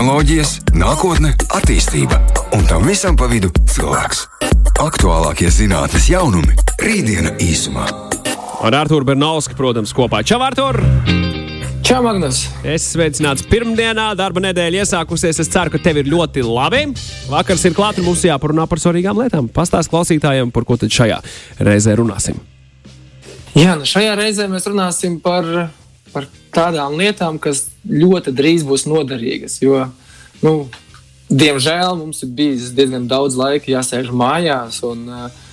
tehnoloģijas, nākotne, attīstība un tam visam pa vidu cilvēks. Aktuālākie zinātnīs jaunumi - rītdiena īsumā. Ar Arthuru Bernausku, protams, kopā. Čau, Artur! Čau, Magnus! Es sveicināts pirmdienā, darba nedēļa iesākusies. Es ceru, ka tev ir ļoti labi. Vakars ir klāts un mums jāparunā par svarīgām lietām. Pastāst klausītājiem, par ko tad šajā reizē runāsim. Jā, nu šajā reizē mēs runāsim par, par tādām lietām, kas ļoti drīz būs noderīgas. Jo, nu, diemžēl mums ir bijis diezgan daudz laika jāsēž mājās, un uh,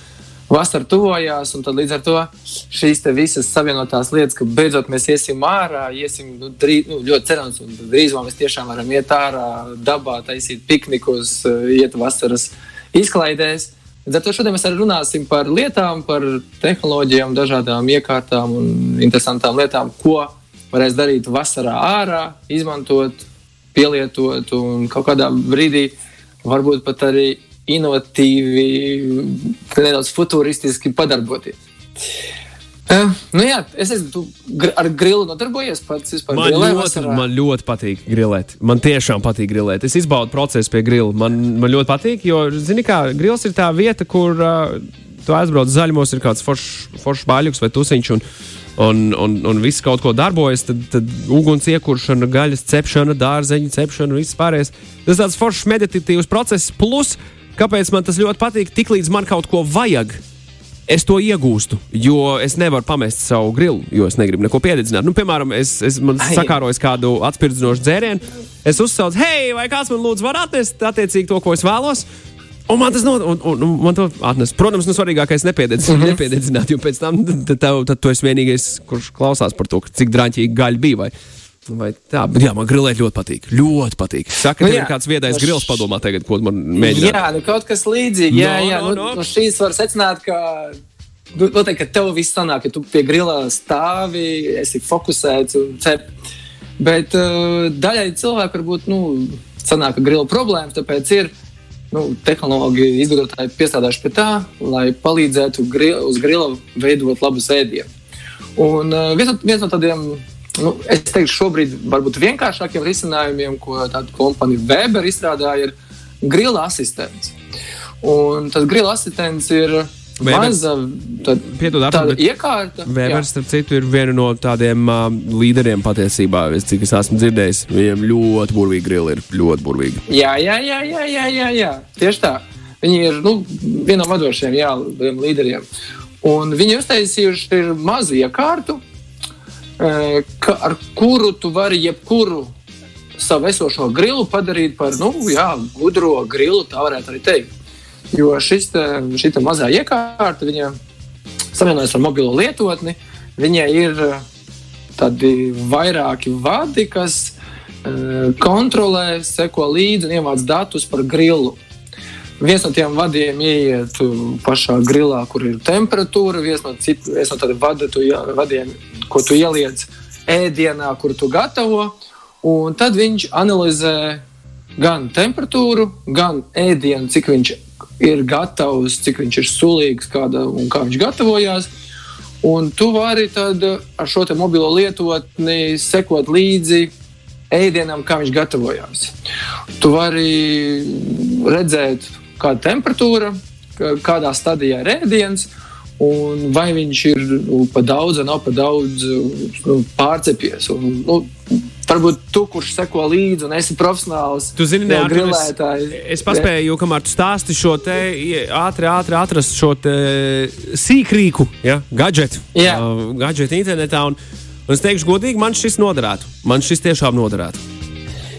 vasara tuvojās. Līdz ar to šīs visas savienotās lietas, ka beidzot mēs iesim ārā, iesim nu, drīz, nu, ļoti cerams, un drīzumā mēs tiešām varam iet ārā, dabā, taisīt piknikus, iet vasaras izklaidēs. Līdz ar to šodien mēs arī runāsim par lietām, par tehnoloģijām, dažādām iekārtām un interesantām lietām, ko varēs darīt vasarā ārā, izmantot, pielietot un kaut kādā brīdī varbūt pat arī inovatīvi, nedaudz futūristiski padarboties. Uh, nu jā, es esmu ar grilu nodarbojies pats. Man ļoti, vasarā. man ļoti patīk grilēt. Man tiešām patīk grilēt. Es izbaudu procesu pie grila. Man, man ļoti patīk, jo, zini, kā grils ir tā vieta, kur uh, tu aizbrauc zaļumos, ir kāds foršs forš baļķis vai tusiņš. Un, un, un, un viss kaut ko darbojas, tad, tad uguns iekuršana, gaļas cepšana, dārzeņu cepšana viss pārējais. Tas tāds foršs meditatīvs process. Plus, kāpēc man tas ļoti patīk, tiklīdz man kaut ko vajag es to iegūstu, jo es nevaru pamest savu grilu, jo es negribu neko piededzināt. Nu, piemēram, es, es man sakāroju kādu atspirdzinošu dzērienu, es uzsaucu, hei, vai kāds man lūdzu var atnest attiecīgi to, ko es vēlos. Un man tas no, un, un, un man atnes. Protams, nu, svarīgākais ir nepiededzināt, mm -hmm. nepiededzināt, jo pēc tam tad, tad, tad tu esi vienīgais, kurš klausās par to, cik drāmīgi gaļa bija. Vai. Vai tā, bet jā, man grilēt ļoti patīk. Ļoti patīk. Saka, nu, jā, ir kāds viedais no grils padomā tagad, ko man mēģina. Jā, nu kaut kas līdzīgs. Jā, no, jā, no, nu, no. no šīs var secināt, ka. Nu, noteikti, ka tev viss sanāk, ka tu pie grila stāvi, esi fokusēts un cep. Bet uh, daļai cilvēku varbūt nu, sanāk, ka grila problēmas, tāpēc ir nu, tehnoloģija izgudrotāji piestādājuši pie tā, lai palīdzētu grila, uz grila veidot labus ēdienus. Un uh, viens, viens no tādiem nu, es teiktu, šobrīd varbūt vienkāršākiem risinājumiem, ko tāda kompānija Weber izstrādāja, ir grila asistents. Un tas grila asistents ir maza Piedod, tāda iekārta. Vēbers, starp citu, ir viena no tādiem uh, līderiem patiesībā, es, cik es esmu dzirdējis. Viņiem ļoti burvīgi grili ir ļoti burvīgi. Jā, jā, jā, jā, jā, jā, jā. tieši tā. Viņi ir nu, viena no vadošajiem jā, līderiem. Un viņi uztaisījuši mazu iekārtu, ka, ar kuru tu vari jebkuru savu esošo grilu padarīt par nu, jā, gudro grilu, tā varētu arī teikt. Jo šis šī mazā iekārta, viņa savienojas ar mobilo lietotni, viņai ir tādi vairāki vadi, kas uh, kontrolē, seko līdzi un ievāc datus par grilu. Viens no tiem vadiem ieiet pašā grilā, kur ir temperatūra. Viens no, citu, viens no tādiem vada, tu, vadiem, ko tu ieliec ēdienā, kur tu gatavo. Un tad viņš analizē gan temperatūru, gan ēdienu, cik viņš ir gatavs, cik viņš ir sulīgs kāda, un kā viņš gatavojās. Un tu vari ar šo mobilo lietotni sekot līdzi ēdienam, kā viņš gatavojās. Tu vari redzēt kāda temperatūra, kādā stadijā ir ēdiens. Un vai viņš ir nu, pa daudz, nav pa daudz nu, pārcepies. Un, nu, Varbūt tu, kurš seko līdzi, un esi profesionāls. Tu zini, ne, grilētājs. Es, es paspēju, kamēr tu stāsti šo te ātri, ātri atrast šo sīkrīku, ja, gadgetu, uh, gadgetu internetā. Un, un es teikšu, godīgi, man šis noderētu. Man šis tiešām noderētu.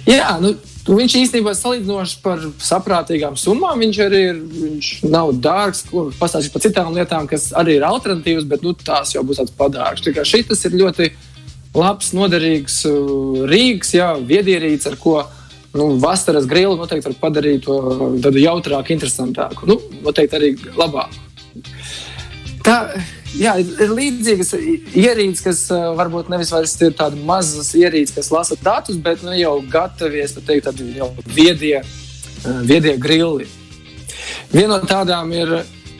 Jā, Nu, viņš īstenībā salīdzinoši par saprātīgām summām. Viņš arī ir, viņš nav dārgs. Pastāstīs par citām lietām, kas arī ir alternatīvas, bet nu, tās jau būs tāds padārgs. Tā kā šis ir ļoti labs, noderīgs uh, rīks, jā, viedierīts, ar ko nu, vasaras grilu noteikti var padarīt to jautrāku, interesantāku. Nu, noteikti arī labāku. Tā, jā, ir līdzīgas ierīces, kas uh, varbūt nevis vairs ir tādas mazas ierīces, kas lasa datus, bet nu, jau gatavies, teikt, tādi jau viedie, uh, viedie grilli. Viena no tādām ir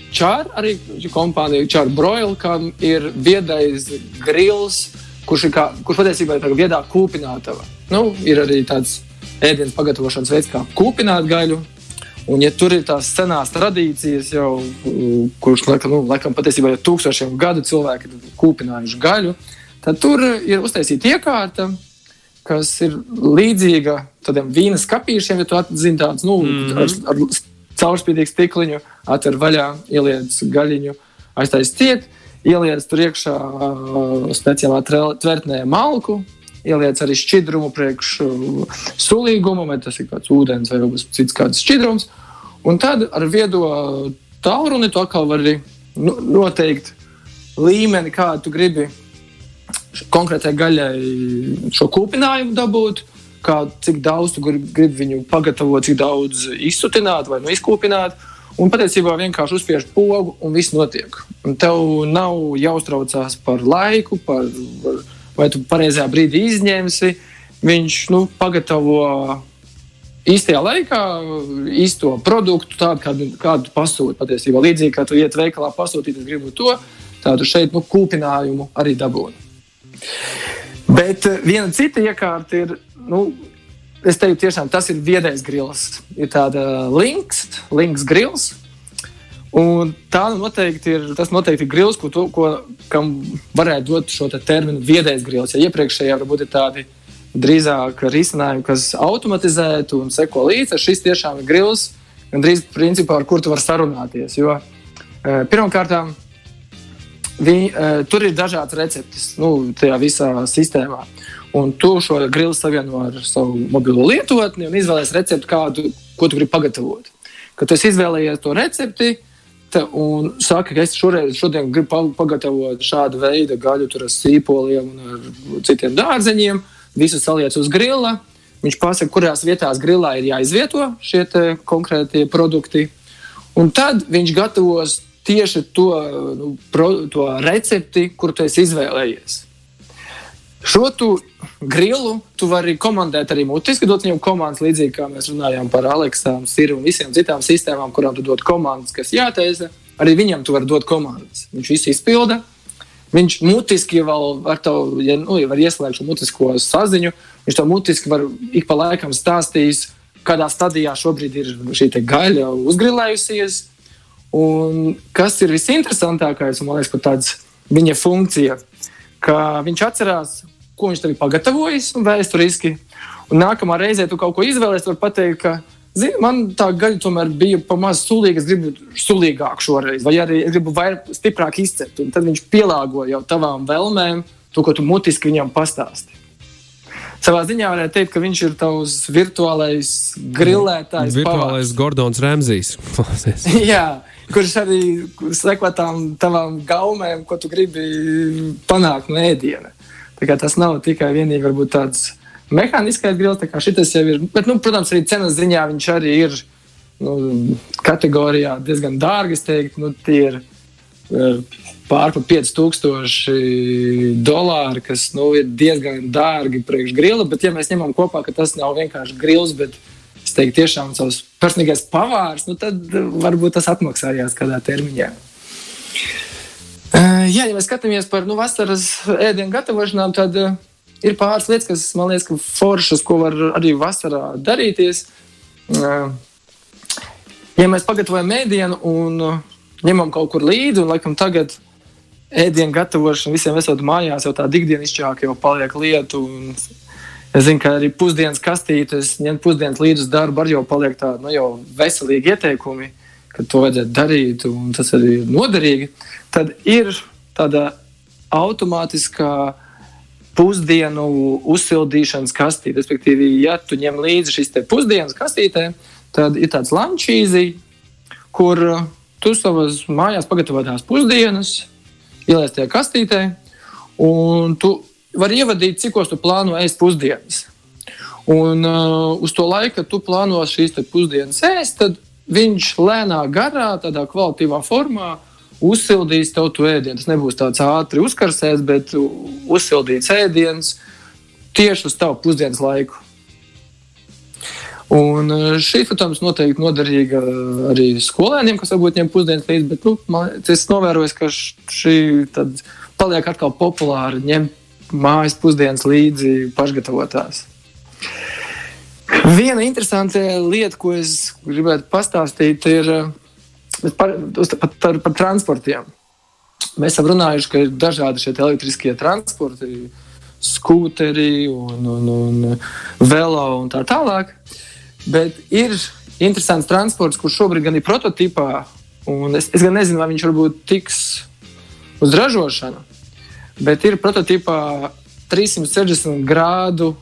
Čāra, arī kompānija Čāra Broil, kam ir viedais grills, kurš, ir kā, kurš patiesībā ir tāda viedā kūpinātava. Nu, ir arī tāds ēdienas pagatavošanas veids, kā kūpināt gaļu. Un, ja tur ir tās senās tradīcijas, jau, kurš laikam, nu, laikam patiesībā jau tūkstošiem gadu cilvēki ir kūpinājuši gaļu, tad tur ir uztaisīta iekārta, kas ir līdzīga tādiem vīna skāpīšiem, ja tu atzini tādus nu, mm -hmm. ar, ar caurspīdīgu stikliņu, atver vaļā, ieliec gaļiņu, aiztais ciet, ieliec tur iekšā uh, speciālā tvertnē malku, ieliec arī šķidrumu priekš sulīgumu, vai tas ir kāds ūdens vai cits kāds šķidrums. Un tad ar viedo tālruni tu atkal vari nu, noteikt līmeni, kādu tu gribi konkrētai gaļai šo kūpinājumu dabūt. Kā, cik daudz tu gribi grib viņu pagatavot, cik daudz izsutināt vai nu izkūpināt. Un patiesībā vienkārši uzspiež pogu un viss notiek. Un tev nav jāuztraucās par laiku, par, par vai tu pareizajā brīdī izņemsi. Viņš nu, pagatavo īstajā laikā īsto produktu, tādu, kādu, kādu pasūti. Patiesībā līdzīgi kā tu iet veikalā pasūtīt, es gribu to, tādu šeit nu, kūpinājumu arī dabūnu. Bet eh, viena cita iekārta ir, nu, es teiktu, tiešām tas ir viedais grils. Ir tāda links, links grils. Un tā noteikti ir tas noteikti ir grils, ko, to, ko, kam varētu dot šo te terminu viedais grils. Ja iepriekšējā varbūt ir tādi drīzāk risinājumi, kas automatizētu un seko līdzi, šis tiešām ir grils, gandrīz principā, ar kur tu vari sarunāties. Jo e, pirmkārt, vi, e, tur ir dažādas receptes nu, tajā visā sistēmā. Un tu šo grilu savieno ar savu mobilo lietotni un izvēlējies recepti, kādu, tu gribi pagatavot. Kad tu izvēlējies to recepti, un saka, ka es šoreiz, šodien gribu pagatavot šādu veidu gaļu ar sīpoliem un citiem dārzeņiem. Visu saliec uz grila. Viņš pasaka, kurās vietās grilā ir jāizvieto šie konkrētie produkti. Un tad viņš gatavos tieši to, nu, pro, to recepti, kuru tu esi izvēlējies. Šo tu grilu tu vari komandēt arī mutiski, dot viņam komandas, līdzīgi kā mēs runājām par Aleksām, Siru un visiem citām sistēmām, kurām tu dod komandas, kas jāteisa. Arī viņam tu vari dot komandas. Viņš visu izpilda. Viņš mutiski vēl var, tev, ja, nu, ja šo mutisko saziņu. Viņš to mutiski var ik pa laikam stāstīt, kādā stadijā šobrīd ir šī gaļa uzgrilējusies. Un kas ir visinteresantākais, man liekas, tāds viņa funkcija, ka viņš atcerās, ko viņš tev ir pagatavojis un vēsturiski. Un nākamā reizē tu kaut ko izvēlēsies, var pateikt, ka zini, man tā gaļa tomēr bija pamazs sulīga, es gribu sulīgāk šoreiz, vai arī es gribu vairāk stiprāk izcept. Un tad viņš pielāgo jau tavām vēlmēm to, ko tu mutiski viņam pastāsti. Savā ziņā varētu teikt, ka viņš ir tavs virtuālais grilētājs. Virtuālais pavārs. Gordons Ramsijs. Jā, kurš arī seko tām tavām gaumēm, ko tu gribi panākt no ēdiena. Tas nav tikai vienīgi tāds mehāniskais grils, kā šis jau ir. Bet, nu, protams, arī cenas ziņā viņš arī ir nu, kategorijā diezgan dārgi. Teiktu, nu, tie ir pārpa 5000 dolāri, kas nu, ir diezgan dārgi priekš grila. Bet, ja mēs ņemam kopā, ka tas nav vienkārši grils, bet es teiktu, tiešām savs personīgais pavārs, nu, tad varbūt tas atmaksājās kādā termiņā. Uh, jā, ja mēs skatāmies par nu, vasaras ēdienu gatavošanām, tad uh, ir pāris lietas, kas man liekas, ka foršas, ko var arī vasarā darīties. Uh, ja mēs pagatavojam ēdienu un uh, ņemam kaut kur līdzi, un laikam tagad ēdienu gatavošana visiem esot mājās, jau tāda ikdienišķāka jau paliek lieta. Es zinu, ka arī pusdienas kastītes, ņemt pusdienas līdzi uz darbu, arī jau paliek tādi nu, veselīgi ieteikumi ka to vajadzētu darīt, un tas arī ir noderīgi, tad ir tāda automātiskā pusdienu uzsildīšanas kastīte. Respektīvi, ja tu ņem līdzi šīs pusdienas kastītē, tad ir tāds lančīzi, kur tu savas mājās pagatavotās pusdienas ieliec tajā kastītē, un tu vari ievadīt, cikos tu plāno ēst pusdienas. Un uh, uz to laiku, kad tu plāno šīs pusdienas ēst, tad viņš lēnā garā, tādā kvalitīvā formā uzsildīs tev to ēdienu. Tas nebūs tāds ātri uzkarsēts, bet uzsildīts ēdiens tieši uz tavu pusdienas laiku. Un e, šī, protams, noteikti noderīga arī skolēniem, kas varbūt ņem pusdienas līdzi, bet nu, man, es novēroju, ka šī paliek atkal populāra ņemt mājas pusdienas līdzi pašgatavotās. Viena interesanta lieta, ko es gribētu pastāstīt, ir eh, par, par, par, par transportiem. Mēs esam runājuši, ka ir dažādi šie elektriskie transporti, skūteri un, un, un velo un tā tālāk. Bet ir interesants transports, kurš šobrīd gan ir prototipā, un es, es gan nezinu, vai viņš varbūt tiks uz ražošanu, bet ir prototipā 360 grādu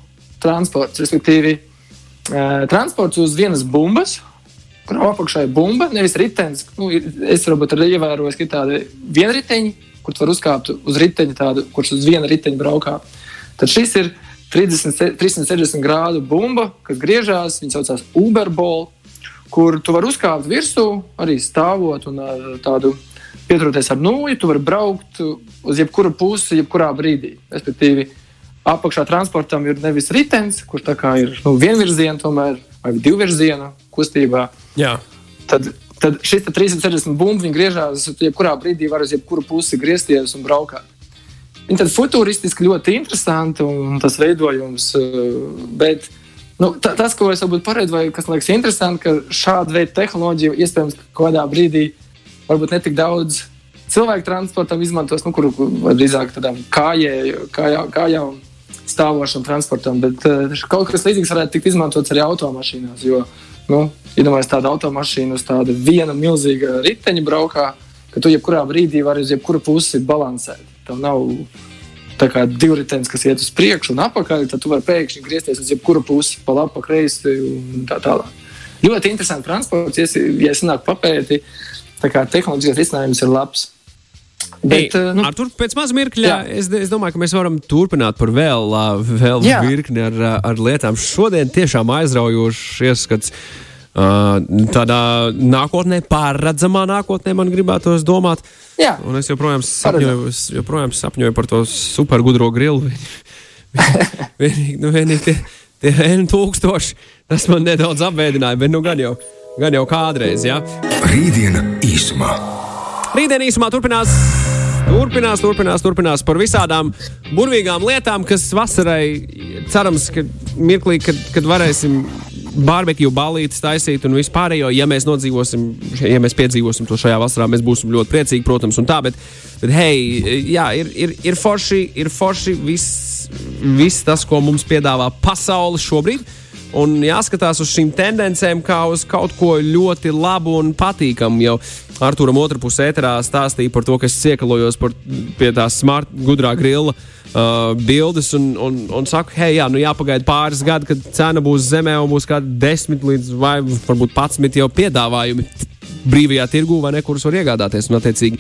transports, respektīvi uh, transports uz vienas bumbas, kurām apakšā ir bumba, nevis ritenis. Nu, es varbūt arī ievēroju, ka ir tādi vienriteņi, kur var uzkāpt uz riteņa, tādu, kurš uz viena riteņa braukā. Tad šis ir 30, 360 grādu bumba, kas griežās, viņa saucās Uberball, kur tu vari uzkāpt virsū, arī stāvot un ar tādu pieturoties ar nūju, tu vari braukt uz jebkuru pusi, jebkurā brīdī. Respektīvi, apakšā transportam ir nevis ritenis, kurš ir nu, vienvirziena, tomēr vai divvirziena kustībā. Jā. Tad, tad šis 360 bumbiņš griežās, jebkurā brīdī var uz jebkuru pusi griezties un braukāt. Viņa tad futūristiski ļoti interesanti un tas veidojums. Eh, bet nu, tas, ko es varbūt pareidoju, kas man liekas interesanti, ka šāda veida tehnoloģija iespējams kādā brīdī varbūt netik daudz cilvēku transportam izmantos, nu, kur drīzāk tādām kājām, kājām, kājām stāvošam transportam. Bet uh, kaut kas līdzīgs varētu tikt izmantots arī automašīnās. Jo, nu, iedomājieties, tāda automašīna uz tāda viena milzīga riteņa braukā, ka tu jebkurā brīdī vari uz jebkuru pusi balansēt. Tev nav tā kā divritenis, kas iet uz priekšu un atpakaļ, tad tu vari pēkšņi griezties uz jebkuru pusi, pa labi, pa kreisi un tā tālāk. Ļoti interesanti transports, ja es nāku papēti, tā kā tehnoloģiskais risinājums ir labs. Bet, Ei, nu, Artur, pēc maz mirkļa jā. es, es domāju, ka mēs varam turpināt par vēl, vēl jā. virkni ar, ar lietām. Šodien tiešām aizraujošs ieskats. Uh, tādā nākotnē, pārredzamā nākotnē, man gribētos domāt. Jā, un es joprojām sapņoju, es joprojām sapņoju par to supergudro grilu. vienīgi, nu, vienīgi tie, tie N tūkstoši, tas man nedaudz apbēdināja, bet nu gan jau, gan jau kādreiz, jā. Rītdiena īsumā. Rītdien īsumā turpinās Turpinās, turpinās, turpinās par visādām burvīgām lietām, kas vasarai cerams, ka mirklī, kad, kad varēsim barbekju balīti taisīt un vispārējo. Ja mēs nodzīvosim, ja mēs piedzīvosim to šajā vasarā, mēs būsim ļoti priecīgi, protams, un tā. Bet, bet hei, jā, ir, ir, ir forši, ir forši viss, viss tas, ko mums piedāvā pasaule šobrīd. Un jāskatās uz šīm tendencēm kā uz kaut ko ļoti labu un patīkamu. Jau Arthūram otrā pusē ēterā stāstīja par to, ka es ciekalojos par, pie tās smart, gudrā grila uh, bildes un, un, un saku, hei, jā, nu jāpagaida pāris gadi, kad cena būs zemē un būs kādi desmit līdz vai varbūt patsmit jau piedāvājumi brīvajā tirgū vai ne, kurus var iegādāties. Un, attiecīgi,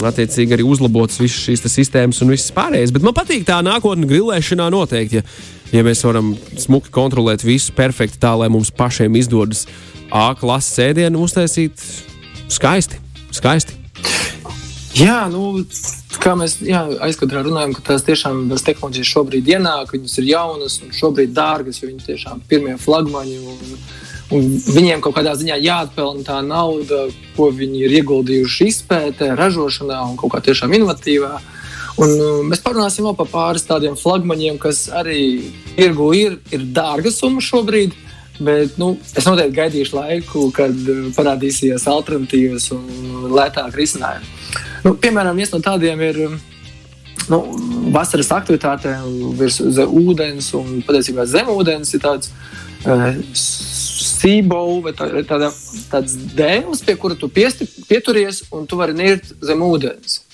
attiecīgi arī uzlabotas visas šīs sistēmas un viss pārējais. Bet man patīk tā nākotnē grilēšanā noteikti. Ja ja mēs varam smuki kontrolēt visu perfekti tā, lai mums pašiem izdodas A klases ēdienu uztaisīt skaisti. skaisti. Jā, nu, kā mēs aizkadrā runājam, ka tās tiešām tās tehnoloģijas šobrīd ienāk, viņas ir jaunas un šobrīd dārgas, jo viņi tiešām ir pirmie flagmaņi. Un, un viņiem kaut kādā ziņā jāatpelnā tā nauda, ko viņi ir ieguldījuši izpētē, ražošanā un kaut kā tiešām inovatīvā. Un, uh, mēs parunāsim vēl par pāris tādiem flagmaņiem, kas arī tirgu ir, ir dārga summa šobrīd. Bet nu, es noteikti gaidīšu laiku, kad uh, parādīsies alternatīvas un lētāk risinājumi. Nu, piemēram, viens no tādiem ir nu, vasaras aktivitātēm virs ūdens un patiesībā zem ūdens ir tāds uh, sībola vai tā, tāda, tāds dēls, pie kura tu piesti, pieturies un tu vari nirt zem ūdens.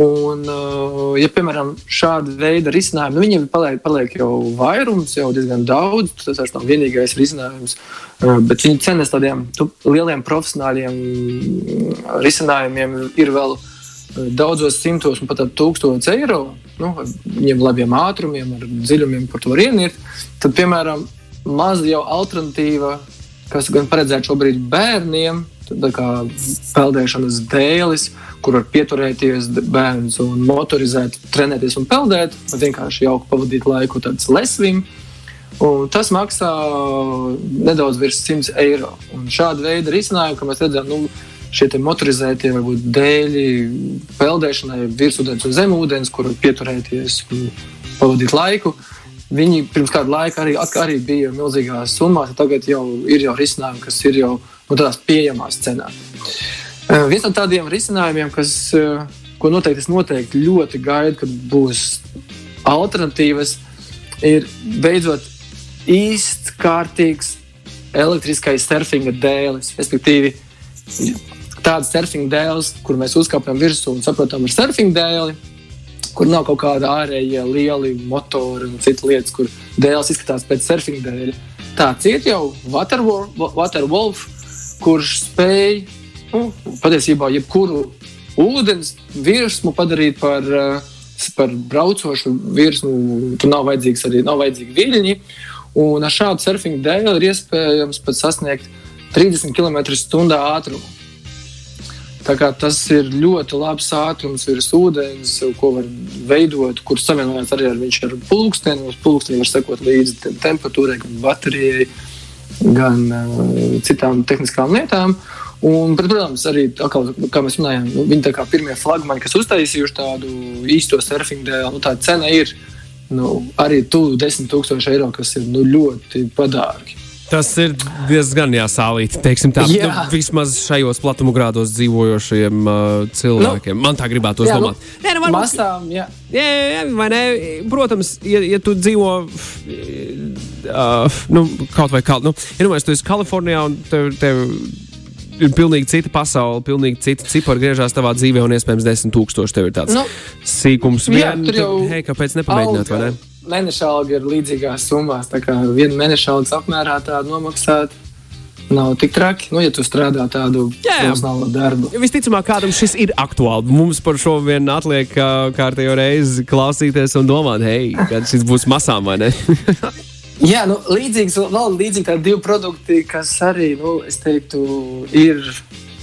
Un, uh, ja, piemēram, šāda veida risinājumi, nu, viņiem paliek, paliek jau vairums, jau diezgan daudz, tas vairs nav vienīgais risinājums, uh, bet viņi cenas tādiem tu, lieliem profesionāļiem risinājumiem ir vēl uh, daudzos simtos un pat ap tūkstotis eiro. Nu, viņiem labiem ātrumiem, ar dziļumiem, par to var ienirt. Tad, piemēram, maza jau alternatīva, kas gan paredzēta šobrīd bērniem, peldēšanas dēlis, kur var pieturēties bērns un motorizēt, trenēties un peldēt, vienkārši jauki pavadīt laiku tāds lesvim. Un tas maksā nedaudz virs 100 eiro. Un šāda veida risinājumu, kā mēs redzam, nu, šie motorizētie varbūt dēļi peldēšanai virsūdens un zemūdens, kur var pieturēties un pavadīt laiku. Viņi pirms kāda laika arī, arī bija milzīgās summās, tagad jau ir jau risinājumi, kas ir jau nu, tādās pieejamās cenās. Uh, viens no tādiem risinājumiem, kas, uh, ko noteikti es noteikti ļoti gaidu, kad būs alternatīvas, ir beidzot īsts, kārtīgs elektriskais surfinga dēlis. Respektīvi, tāds surfinga dēls, kur mēs uzkāpjam virsū un saprotam ar surfinga dēli kur nav kaut kāda ārējie lieli motori un citas lietas, kur dēls izskatās pēc surfinga dēļa. Tāds ir jau Waterwolf, kurš spēj nu, patiesībā jebkuru ūdens virsmu padarīt par, eh, par braucošu virsmu. Tur nav vajadzīgs arī nav vajadzīgi viļņi. Un ar šādu surfinga dēļu ir iespējams pat sasniegt 30 km/h ātrumu. Tas ir ļoti labs ātrums virs ūdens, ko var veidot, kur savienojās arī ar, ar pulksteni. Uz pulksteni var sekot līdzi temperatūrai, baterijai, gan uh, citām tehniskām lietām. Un, bet, protams, arī, atkal, kā mēs runājām, nu, viņi ir pirmie flagmaņi, kas uztaisījuši tādu īsto surfingu dēlu. Nu, tā cena ir nu, arī tuvu 10 000 eiro, kas ir nu, ļoti padārgi. Tas ir diezgan jāsālīt, teiksim tā. Jā. Nu, vismaz šajos platumgrādos dzīvojošiem uh, cilvēkiem. Nu, man tā gribētu jā, domāt. Nu, Nē, nu, varbūt, Masām, jā. Jā, jā, vai ne? Protams, ja, ja tu dzīvo uh, nu, kaut vai kaut, nu, nu, tu esi Kalifornijā un tev, tev ir pilnīgi cita pasaule, pilnīgi cita cipara griežās tavā dzīvē, un iespējams, desmit tūkstoši tev ir tāds nu, sīkums. Jā, vien, tur jau, hei, kāpēc nepamēģināt, vai ne? mēneša alga ir līdzīgās summās. Tā kā viena mēneša algas apmērā tādu nomaksāt. Nav tik traki, nu, ja tu strādā tādu profesionālu darbu. Visticamāk, kādam šis ir aktuāls. Mums par šo vien atliek uh, kārtējo reizi klausīties un domāt, hei, kad šis būs masām vai ne? Jā, nu, līdzīgs, vēl līdzīgi tādi divi produkti, kas arī, nu, es teiktu, ir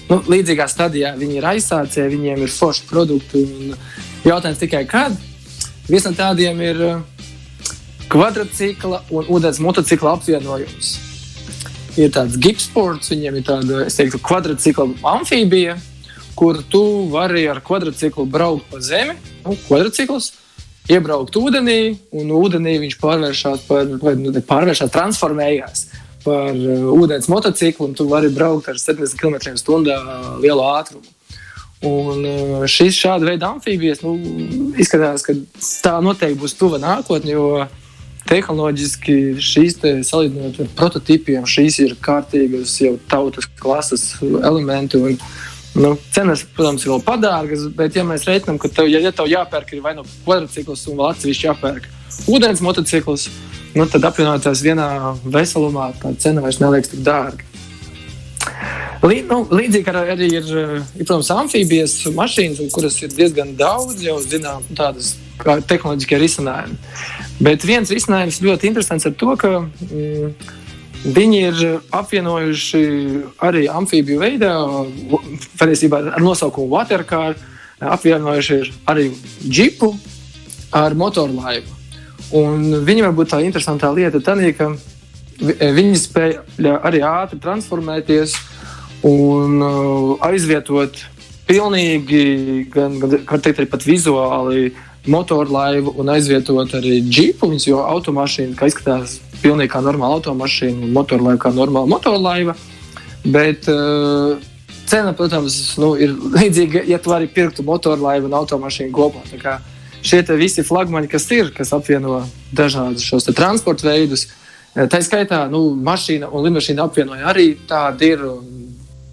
nu, līdzīgā stadijā. Viņi ir aizsācēji, viņiem ir forši produkti. Jautājums tikai kad. Viens no tādiem ir kvadrcikla un ūdens motocikla apvienojums. Ir tāds gipsports, viņiem ir tāda, es teiktu, kvadrcikla amfībija, kur tu vari ar kvadrciklu braukt pa zemi, nu, kvadrcikls, iebraukt ūdenī, un ūdenī viņš pārvēršas par, vai, nu, pārvēršās, transformējās par uh, ūdens motociklu, un tu vari braukt ar 70 km/h lielu ātrumu. Un uh, šis šāda veida amfībijas nu, izskatās, ka tā noteikti būs tuva nākotnē, jo tehnoloģiski šīs te, salīdzinot ar prototipiem, šīs ir kārtīgas jau tautas klases elementi. Un, nu, cenas, protams, ir vēl padārgas, bet, ja mēs reiķinām, ka tev, ja, ja tev jāpērk vai nu kvadrcikls vēl atsevišķi jāpērk ūdens motocikls, nu, tad apvienotās vienā veselumā tā cena vairs neliekas tik dārga. Lī, nu, līdzīgi ar, arī ir, ir protams, amfibijas mašīnas, kuras ir diezgan daudz, jau zinām, tādas tehnoloģiskie risinājumi. Bet viens risinājums ļoti interesants ar to, ka mm, viņi ir apvienojuši arī amfibiju veidā, patiesībā ar nosaukumu Watercar, apvienojuši arī džipu ar motorlaivu. Un viņa varbūt tā interesantā lieta tā, ka viņi spēja arī ātri transformēties un uh, aizvietot pilnīgi, gan, gan teikt, arī vizuāli motorlaivu un aizvietot arī džipu. Viņas jau automašīna, kā izskatās pilnīgi kā normāla automašīna, un motorlaiva kā normāla motorlaiva. Bet uh, cena, protams, nu, ir līdzīga, ja tu arī pirktu motorlaivu un automašīnu kopā. Šie visi flagmaņi, kas ir, kas apvieno dažādus šos transporta veidus, eh, tā skaitā nu, mašīna un lidmašīna apvienoja arī tādi ir.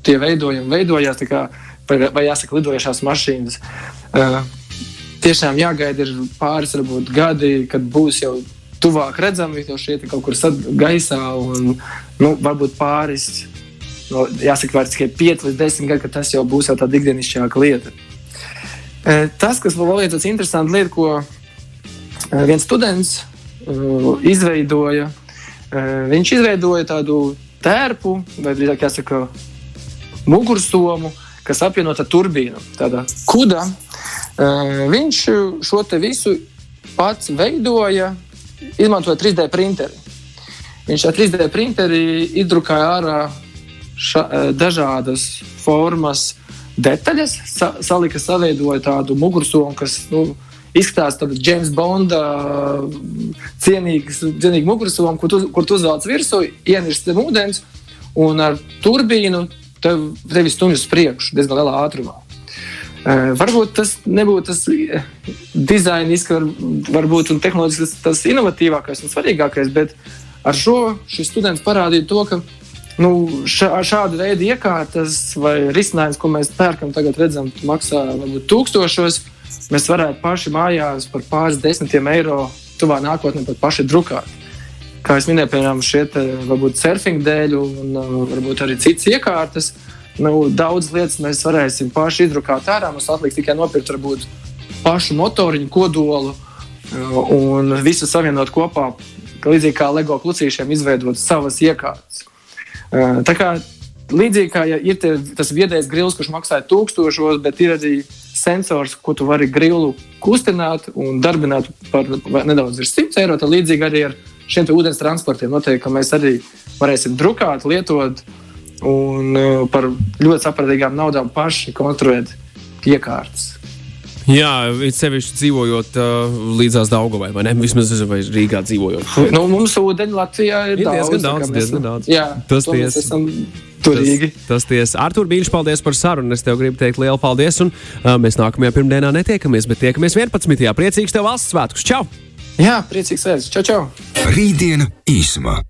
Tie veidojumi veidojās, kā, vai jāsaka, lidojošās mašīnas. Uh, tiešām jāgaida pāris varbūt, gadi, kad būs jau tuvāk redzami, jo šie kaut kur gaisā un nu, varbūt pāris. No, jāsaka, vairs tikai 5 līdz 10 gadi, kad tas jau būs jau tāda ikdienišķāka lieta. E, tas, kas vēl ir tāds interesants lieta, ko e, viens students uh, izveidoja, viņš izveidoja tādu tērpu, vai drīzāk jāsaka, mugursomu, kas apvienota turbīnu. Tāda kuda, Viņš šo visu pats veidoja, izmantojot 3D printeri. Viņš ar 3D printeri izdrukāja ārā ša, dažādas formas, detaļas, sa, salika, savaidoja tādu mugursomu, kas nu, izskatās tāda James Bonda cienīgs, cienīga mugursoма, kur tu, kur tu uzvelc virsū, ienirst ūdens un ar turbīnu tev, tevi stumj uz priekšu diezgan lielā ātrumā. Uh, varbūt tas nebūtu tas dizains, var, varbūt un tehnoloģiski tas, tas inovatīvākais un svarīgākais, bet ar šo šis students parādīja to, ka nu, šā, šāda veida iekārtas vai risinājums, ko mēs pērkam, tagad redzam, maksā varbūt tūkstošos. Mēs varētu paši mājās par pāris desmitiem eiro tuvā nākotnē pat paši drukāt. Kā jau minēju, piemēram, šeit varbūt surfing dēļ, un uh, varbūt arī citas iekārtas. Nu, Daudzas lietas mēs varēsim paši izdrukāt ārā. Mums atliks tikai nopirkt varbūt pašu motoriņu, kodolu uh, un visu savienot kopā, līdzīgi kā LEGO klucīšiem, izveidot savas iekārtas. Tā kā līdzīgi kā ja ir tie, tas viedais grils, kurš maksā tūkstošos, bet ir arī sensors, ko tu vari grilu kustināt un darbināt par nedaudz virs 100 eiro. Tad līdzīgi arī ar šiem ūdens transportiem noteikti, ka mēs arī varēsim drukāt, lietot un par ļoti saprātīgām naudām paši konstruēt iekārtas. Jā, it sevišķi dzīvojot uh, līdzās Daugavai, vai ne? Vismaz vai Rīgā dzīvojot. Nu, mums ūdeņi Latvijā ir, ir daudz, diezgan daudz. Diezgan daudz. Jā, tas ties, esam turīgi. Tas, tas ties. Artur Bīļš, paldies par sarunu. Es tev gribu teikt lielu paldies. Un uh, mēs nākamajā pirmdienā netiekamies, bet tiekamies 11. Priecīgs tev valsts svētkus. Čau! Jā, priecīgs svētkus. Čau, čau! Rītdiena īsumā.